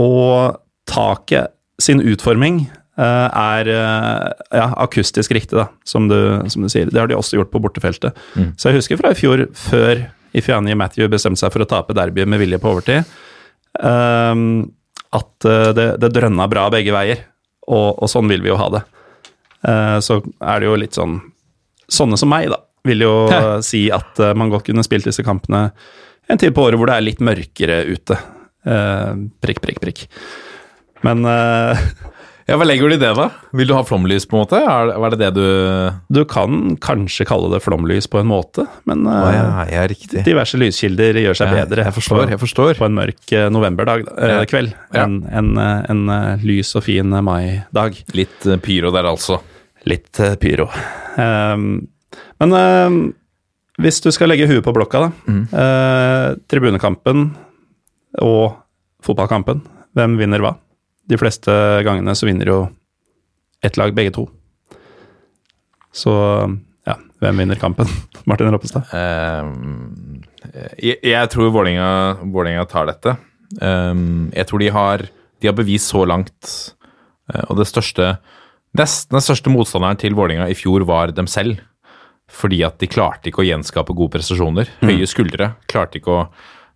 [SPEAKER 1] og taket sin utforming eh, er eh, ja, akustisk riktig, da, som du, som du sier. Det har de også gjort på bortefeltet. Så jeg husker fra i fjor, før Ifeanyi Matthew bestemte seg for å tape derbyet med vilje på overtid, ehm, at eh, det, det drønna bra begge veier. Og, og sånn vil vi jo ha det. Uh, så er det jo litt sånn Sånne som meg, da, vil jo si at man godt kunne spilt disse kampene en tid på året hvor det er litt mørkere ute. Eh, prikk, prikk, prikk. Men eh, *laughs*
[SPEAKER 2] Ja, Hva legger du i det, da? Vil du ha flomlys, på en måte? Er, er det det du
[SPEAKER 1] du kan kanskje kalle det flomlys på en måte, men eh,
[SPEAKER 2] ja, ja, riktig.
[SPEAKER 1] diverse lyskilder gjør seg
[SPEAKER 2] Ja,
[SPEAKER 1] bedre
[SPEAKER 2] jeg forstår,
[SPEAKER 1] på,
[SPEAKER 2] jeg forstår.
[SPEAKER 1] på en mørk novemberdag, eh, kveld enn en, en, en, lys og fin maidag.
[SPEAKER 2] Litt pyro der, altså.
[SPEAKER 1] Litt pyro. Ehm, men ehm, hvis du skal legge huet på blokka, da.
[SPEAKER 2] Mm.
[SPEAKER 1] eh, tribunekampen og fotballkampen, hvem vinner hva? De fleste gangene så vinner jo ett lag, begge to. Så ja, hvem vinner kampen? *laughs* Martin Roppestad?
[SPEAKER 2] Ehm, jeg, jeg tror Vålinga, Vålinga tar dette. Um, jeg tror de har, de har bevist så langt, eh, og det største Nesten den største motstanderen til Vålinga i fjor var dem selv. Fordi at de klarte ikke å gjenskape gode prestasjoner. Høye skuldre. Klarte ikke å,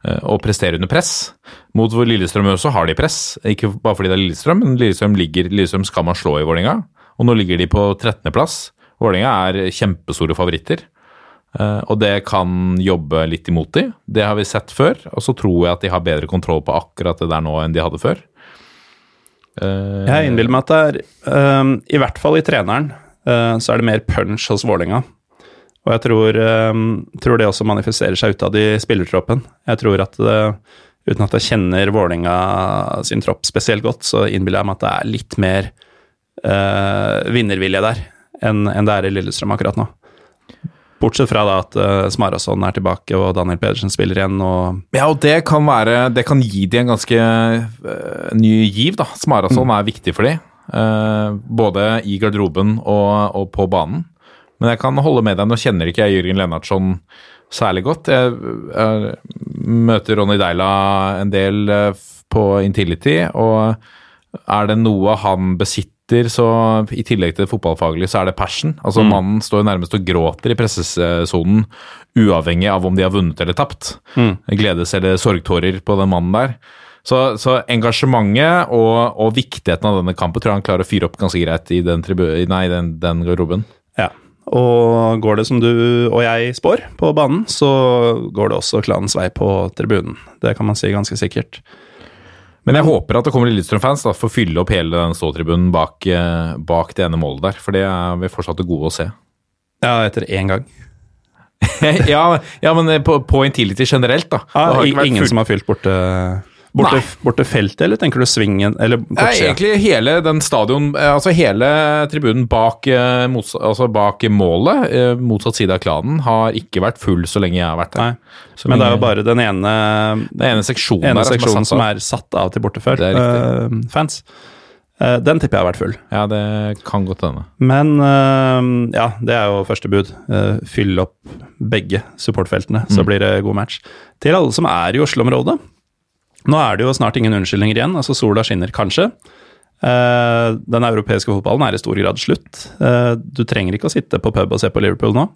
[SPEAKER 2] eh, å prestere under press. Mot hvor Lillestrøm også har de press. Ikke bare fordi det er Lillestrøm, men Lillestrøm, ligger, Lillestrøm skal man slå i Vålinga. Og nå ligger de på 13.-plass. Vålinga er kjempestore favoritter. Eh, og det kan jobbe litt imot de. Det har vi sett før. Og så tror jeg at de har bedre kontroll på akkurat det der nå enn de hadde før. Eh,
[SPEAKER 1] Jeg innbiller meg at det er, ehm, i hvert fall i treneren, eh, så er det mer punch hos Vålinga. Og jeg tror, ehm, tror det også manifesterer seg utad i spillertroppen. Jeg tror at det, uten at jeg kjenner Vålinga sin tropp spesielt godt, så innbiller jeg meg at det er litt mer uh, vinnervilje der enn enn det er i Lillestrøm akkurat nå. Bortsett fra da at uh, Smarason er tilbake og Daniel Pedersen spiller igjen, og
[SPEAKER 2] Ja, og det kan være Det kan gi de en ganske uh, ny giv, da. Smarason er viktig for de. Uh, både i garderoben og, og på banen. Men jeg kan holde med deg. Nå kjenner ikke jeg Jørgen Lennartson særlig godt. Jeg, jeg møter Ronny Deila en del eh, på Intility, og er det noe han besitter, så i tillegg til det fotballfaglige, så er det passion. Altså Mannen står nærmest og gråter i pressesonen, uavhengig av om de har vunnet eller tapt. Gledes- eller sorgtårer på den mannen der. Så, så engasjementet og, og viktigheten av denne kampen tror jeg han klarer å fyre opp ganske greit i den, tribu nei, den, den garderoben.
[SPEAKER 1] Ja, og går det som du og jeg spår på banen, så går det også klanens vei på tribunen. Det kan man si ganske sikkert.
[SPEAKER 2] Men jeg håper at det kommer Lillestrøm-fans for å fylle opp hele den ståtribunen bak, eh, bak det ene målet der. For det er vi fortsatt til gode å se.
[SPEAKER 1] Ja, etter én gang. *laughs*
[SPEAKER 2] ja, ja, men på, på Intility generelt, da. Det
[SPEAKER 1] Ja, ingen
[SPEAKER 2] fullt-
[SPEAKER 1] som har fylt borte, borte, borte feltet, eller tenker du svingen, eller
[SPEAKER 2] Nei, egentlig hele den stadion, eh, altså hele tribunen bak, eh, altså bak målet, eh, motsatt side av klanen, har ikke vært full så lenge jeg har vært der.
[SPEAKER 1] Men det er jo bare den ene,
[SPEAKER 2] Den ene seksjonen
[SPEAKER 1] ene
[SPEAKER 2] der
[SPEAKER 1] seksjonen
[SPEAKER 2] satt
[SPEAKER 1] som er satt av til bortefør
[SPEAKER 2] Det er
[SPEAKER 1] eh, fans. Uh, den tipper jeg har vært full.
[SPEAKER 2] Ja, det kan godt hende.
[SPEAKER 1] Men uh, ja, det er jo første bud. Uh, fyll opp begge supportfeltene, så blir det god match. Til alle som er i Oslo-området. Nå er det jo snart ingen unnskyldninger igjen. altså Sola skinner kanskje. Eh, den europeiske fotballen er i stor grad slutt. Eh, du trenger ikke å sitte på pub og se på Liverpool nå.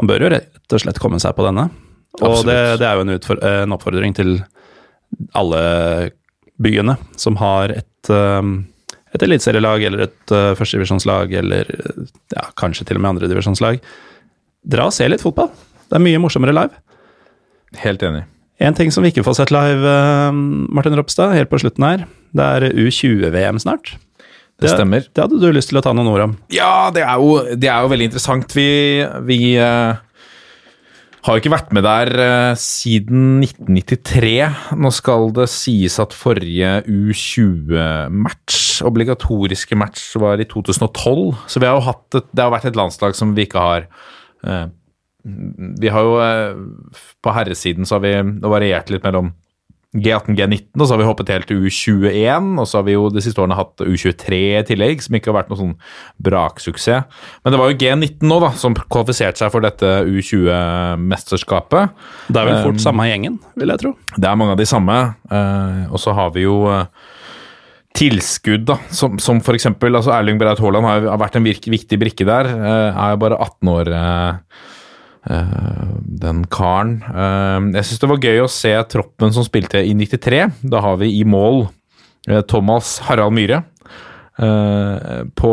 [SPEAKER 1] Man bør jo rett og slett komme seg på denne. Og det, det er jo en, en oppfordring til alle byene som har et, eh, et eliteserielag eller et førstedivisjonslag, eller ja, kanskje til og med andredivisjonslag. Dra og se litt fotball. Det er mye morsommere live.
[SPEAKER 2] Helt enig.
[SPEAKER 1] En ting som vi ikke får sett live, eh, Martin Ropstad, helt på slutten her, det er U20-VM snart.
[SPEAKER 2] Det stemmer.
[SPEAKER 1] Det hadde du lyst til å ta noen ord om.
[SPEAKER 2] Ja, det er jo, det er jo veldig interessant. Vi, vi uh, har ikke vært med der uh, siden 1993. Nå skal det sies at forrige U20-match, obligatoriske match, var i 2012. Så vi har jo hatt et, det har vært et landslag som vi ikke har eh, Vi har jo eh, På herresiden så har vi variert litt mellom G18, G19, og så har vi hoppet helt til U21. Og så har vi jo de siste årene hatt U23 i tillegg, som ikke har vært noe sånn braksuksess. Men det var jo G19 nå, da, som kvalifiserte seg for dette U20-mesterskapet.
[SPEAKER 1] Det er vel fort samme gjengen, vil jeg tro.
[SPEAKER 2] Det er mange av de samme. eh, og så har vi jo eh, tilskudd, da, som, som for eksempel altså Erling Braut Haaland har, vært en virke, viktig brikke der. eh, er jo bare 18 år, eh, eh, den karen. Eh, jeg syns det var gøy å se troppen som spilte i 93. Da har vi i mål eh, Thomas Harald Myhre. Eh, på,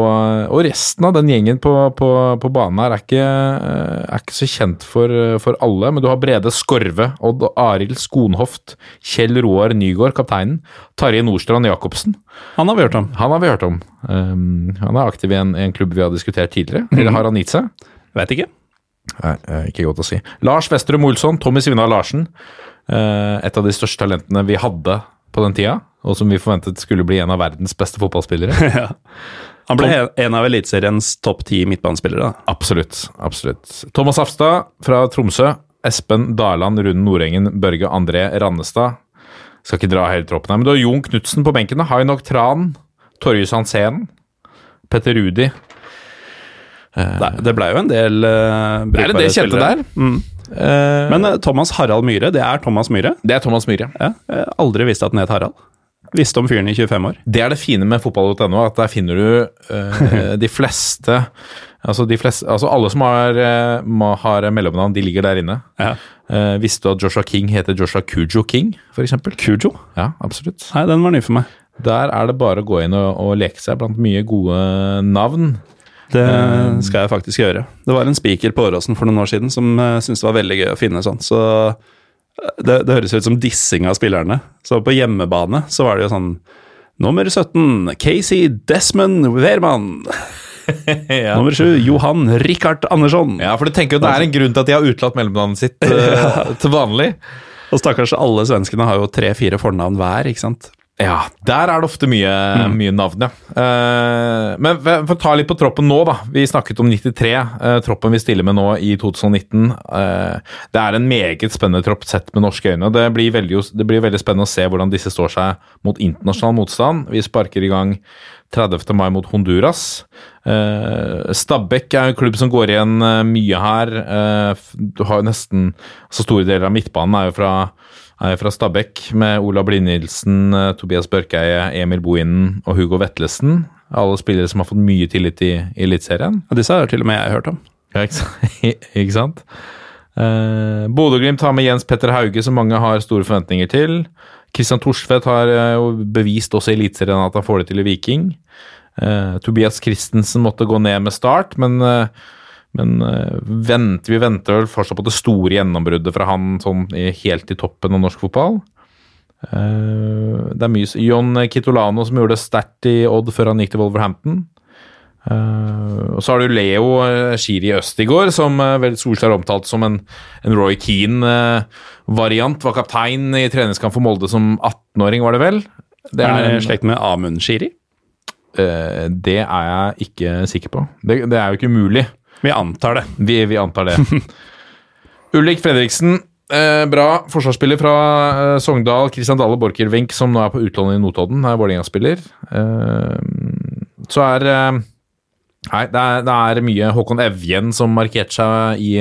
[SPEAKER 2] og resten av den gjengen på, på, på banen her er ikke, eh, er ikke så kjent for, for alle. Men du har Brede Skorve, Odd Arild Skonhoft, Kjell Roar Nygaard, kapteinen. Tarjei Nordstrand Jacobsen.
[SPEAKER 1] Han har vi hørt om.
[SPEAKER 2] Han har vi hørt om. Um, han er aktiv i en, en klubb vi har diskutert tidligere. Eller har han gitt seg?
[SPEAKER 1] Vet ikke.
[SPEAKER 2] Nei, eh, ikke godt å si. Lars Westerøm Olsson, Tommy Svinnar Larsen. eh, et av de største talentene vi hadde på den tida, og som vi forventet skulle bli en av verdens beste fotballspillere. *laughs*
[SPEAKER 1] ja. Han ble en av Eliteseriens topp ti midtbanespillere.
[SPEAKER 2] Absolutt. absolutt. Thomas Afstad fra Tromsø. Espen Darland, Rune Nordengen, Børge André Rannestad. Skal ikke dra hele troppen her, men du har Jon Knutsen på benken. Hainok Tran, Torjus Hansen, Petter Rudi.
[SPEAKER 1] Det, det ble jo en del uh,
[SPEAKER 2] Det er en del kjente der. Eh,
[SPEAKER 1] Men uh, Thomas Harald Myhre, det er Thomas Myhre.
[SPEAKER 2] det er Thomas Myhre.
[SPEAKER 1] Ja, aldri visste at den het Harald. Visste om fyren i 25 år.
[SPEAKER 2] Det er det fine med fotball.no, at der finner du eh, *laughs* de fleste Altså, de fleste, altså alle som har, eh, har mellomnavn, de ligger der inne.
[SPEAKER 1] Ja.
[SPEAKER 2] Uh, visste du at Joshua King heter Joshua Kujo King, f.eks.?
[SPEAKER 1] Kujo?
[SPEAKER 2] Ja, absolutt.
[SPEAKER 1] Nei, den var ny for meg.
[SPEAKER 2] Der er det bare å gå inn og, og leke seg blant mye gode navn.
[SPEAKER 1] Det skal jeg faktisk gjøre. Det var en spiker på Åråsen for noen år siden som uh, syntes det var veldig gøy å finne sånn. Så eh, det, det høres ut som dissing av spillerne. Så på hjemmebane så var det jo sånn Nummer 17, Casey Desmond Wehrmann. *laughs* Nummer 7, Johan Rikard Andersson.
[SPEAKER 2] Ja, for du tenker jo det er en grunn til at de har utelatt mellomnavnet sitt ja. *laughs* til vanlig.
[SPEAKER 1] Og stakkars alle svenskene har jo tre-fire fornavn hver, ikke sant.
[SPEAKER 2] Ja, der er det ofte mye, mye navn, ja. Uh, men for å ta litt på troppen nå, da. Vi snakket om 93. Uh, troppen vi stiller med nå i 2019. Uh, det er en meget spennende tropp sett med norske øyne. Det blir, veldig, det blir veldig spennende å se hvordan disse står seg mot internasjonal motstand. Vi sparker i gang 30. mai mot Honduras. Uh, Stabæk er en klubb som går igjen eh, mye her. Eh, du har jo nesten så Store deler av midtbanen er jo fra er fra Stabæk, med Ola Blid-Nilsen, eh, Tobias Børkeie, Emil Bohinen og Hugo Vetlesen. Alle spillere som har fått mye tillit i, Eliteserien.
[SPEAKER 1] Ja, disse har til og med jeg hørt om.
[SPEAKER 2] Ja, ikke sant? *laughs* ikke sant? Eh, Bodø-Glimt har med Jens Petter Hauge, som mange har store forventninger til. Kristian Thorsvedt har eh, jo bevist også i Eliteserien at han får det til i Viking. Eh, Tobias Christensen måtte gå ned med start, men, eh, men eh, vent, vi venter vel fortsatt på det store gjennombruddet fra han sånn helt i toppen av norsk fotball. Eh, det er mye John Kitolano som gjorde det sterkt i Odd før han gikk til Wolverhampton. Eh, og så har du Leo Shiri Østigård, som vel Solskjær omtalte som en, en Roy Keane-variant. var kaptein i treningskamp for Molde som 18-åring, var det vel? Det
[SPEAKER 1] Er
[SPEAKER 2] er,
[SPEAKER 1] det slekt med Amund Shiri?
[SPEAKER 2] det er jeg ikke sikker på. Det, det er jo ikke umulig.
[SPEAKER 1] Vi antar det.
[SPEAKER 2] Vi, vi antar det. *laughs* Ulrik Fredriksen Eh, bra forsvarsspiller fra eh, Sogndal, Kristian Dale Borchgrevink, som nå er på utlån i Notodden, er Vålerenga-spiller. Eh, så er eh, Nei, det er, det er mye Håkon Evjen som markerte seg i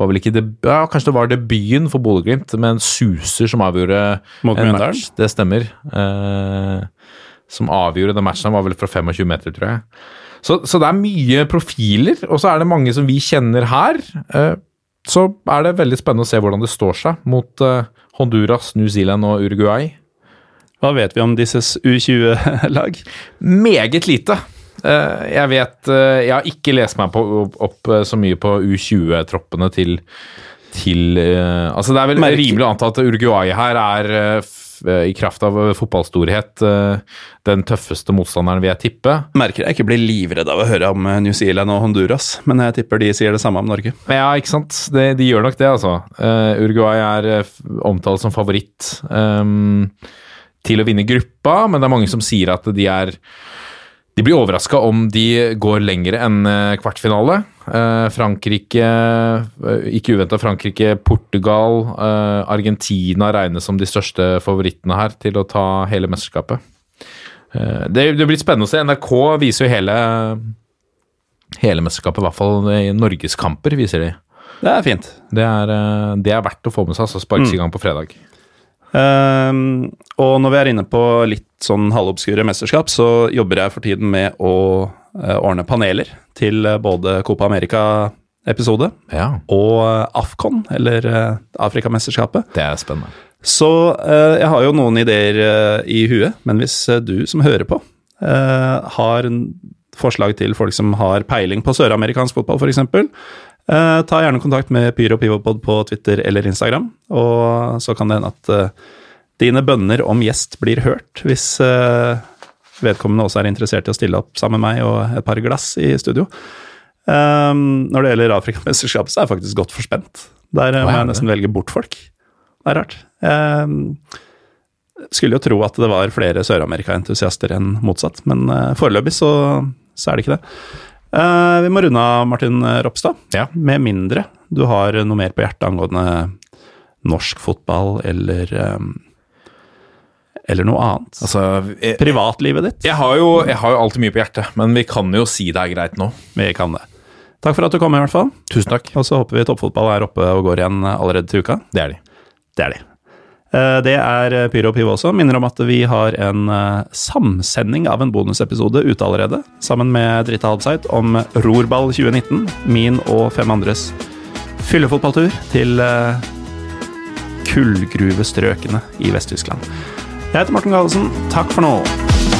[SPEAKER 2] var vel ikke deb ja, Kanskje det var debuten for Bodø-Glimt, med en suser som avgjorde
[SPEAKER 1] Mot
[SPEAKER 2] en
[SPEAKER 1] Mjøndalen?
[SPEAKER 2] match. Det stemmer. Eh, som avgjorde den matchen. Var vel fra 25 meter, tror jeg. Så, så det er mye profiler, og så er det mange som vi kjenner her. Eh, så er det veldig spennende å se hvordan det står seg mot eh, Honduras, New Zealand og Uruguay.
[SPEAKER 1] Hva vet vi om disses U20-lag?
[SPEAKER 2] Meget lite. Eh, jeg vet Jeg har ikke lest meg på, opp, så mye på U20-troppene til, til Altså, det er vel
[SPEAKER 1] Merke-
[SPEAKER 2] rimelig å anta at Uruguay her er eh, i kraft av eh, fotballstorhet eh, den tøffeste motstanderen, vil jeg tippe.
[SPEAKER 1] Merker jeg ikke blir livredd av å høre om eh, New Zealand og Honduras, men jeg tipper de sier det samme om Norge.
[SPEAKER 2] Ja, ikke sant. De, de gjør nok det, altså. Eh, Uruguay er eh, omtalt som favoritt um, til å vinne gruppa, men det er mange som sier at de er De blir overraska om de går lenger enn eh, kvartfinale. Eh, Frankrike, eh, ikke uventa Frankrike, Portugal, eh, Argentina regnes som de største favorittene her til å ta hele mesterskapet. Det, det blir spennende å se. NRK viser jo hele hele mesterskapet, i hvert fall i norgeskamper, viser de.
[SPEAKER 1] Det er fint.
[SPEAKER 2] Det er, det er verdt å få med seg, altså sparkes i gang på fredag.
[SPEAKER 1] Ehm, og når vi er inne på litt sånn halvobskure mesterskap, så jobber jeg for tiden med å uh, ordne paneler til eh, både Copa America-episode
[SPEAKER 2] Ja,
[SPEAKER 1] og eh, Afcon, eller uh, Afrikamesterskapet.
[SPEAKER 2] det er spennende.
[SPEAKER 1] Så uh, jeg har jo noen ideer i huet, men hvis du som hører på, har forslag til folk som har peiling på søramerikansk fotball, f.eks., eh, ta gjerne kontakt med Pyro Pivopod på Twitter eller Instagram, og så kan det hende at eh, dine bønner om gjest blir hørt, hvis eh, vedkommende også er interessert i å stille opp sammen med meg og et par glass i studio. Eh, når det gjelder Afrikamesterskapet, så er jeg faktisk godt forspent. Der må jeg nesten velge bort folk. Det er rart. Jeg skulle jo tro at det var flere Sør-Amerika-entusiaster enn motsatt, men foreløpig så, så er det ikke det. Eh, vi må runde av, Martin Ropstad.
[SPEAKER 2] Ja.
[SPEAKER 1] Med mindre du har noe mer på hjertet angående norsk fotball eller um, eller noe annet.
[SPEAKER 2] Altså, jeg,
[SPEAKER 1] Privatlivet ditt.
[SPEAKER 2] jeg, har jo, jeg har jo alltid mye på hjertet, men vi kan jo si det er greit nå.
[SPEAKER 1] Vi kan det. Takk for at du kom, i hvert fall.
[SPEAKER 2] Tusen takk.
[SPEAKER 1] Og så håper vi toppfotball er oppe og går igjen allerede til uka.
[SPEAKER 2] Det er de.
[SPEAKER 1] Det er de. Eh, Det er Pyro Piv også. Minner om at vi har en eh, samsending av en bonusepisode ute allerede, sammen med Drita Halbseit om Rorball 2019, min og fem andres fyllefotballtur til eh, kullgruvestrøkene i Vest-Tyskland. Jeg heter Morten Galesen. Takk for nå.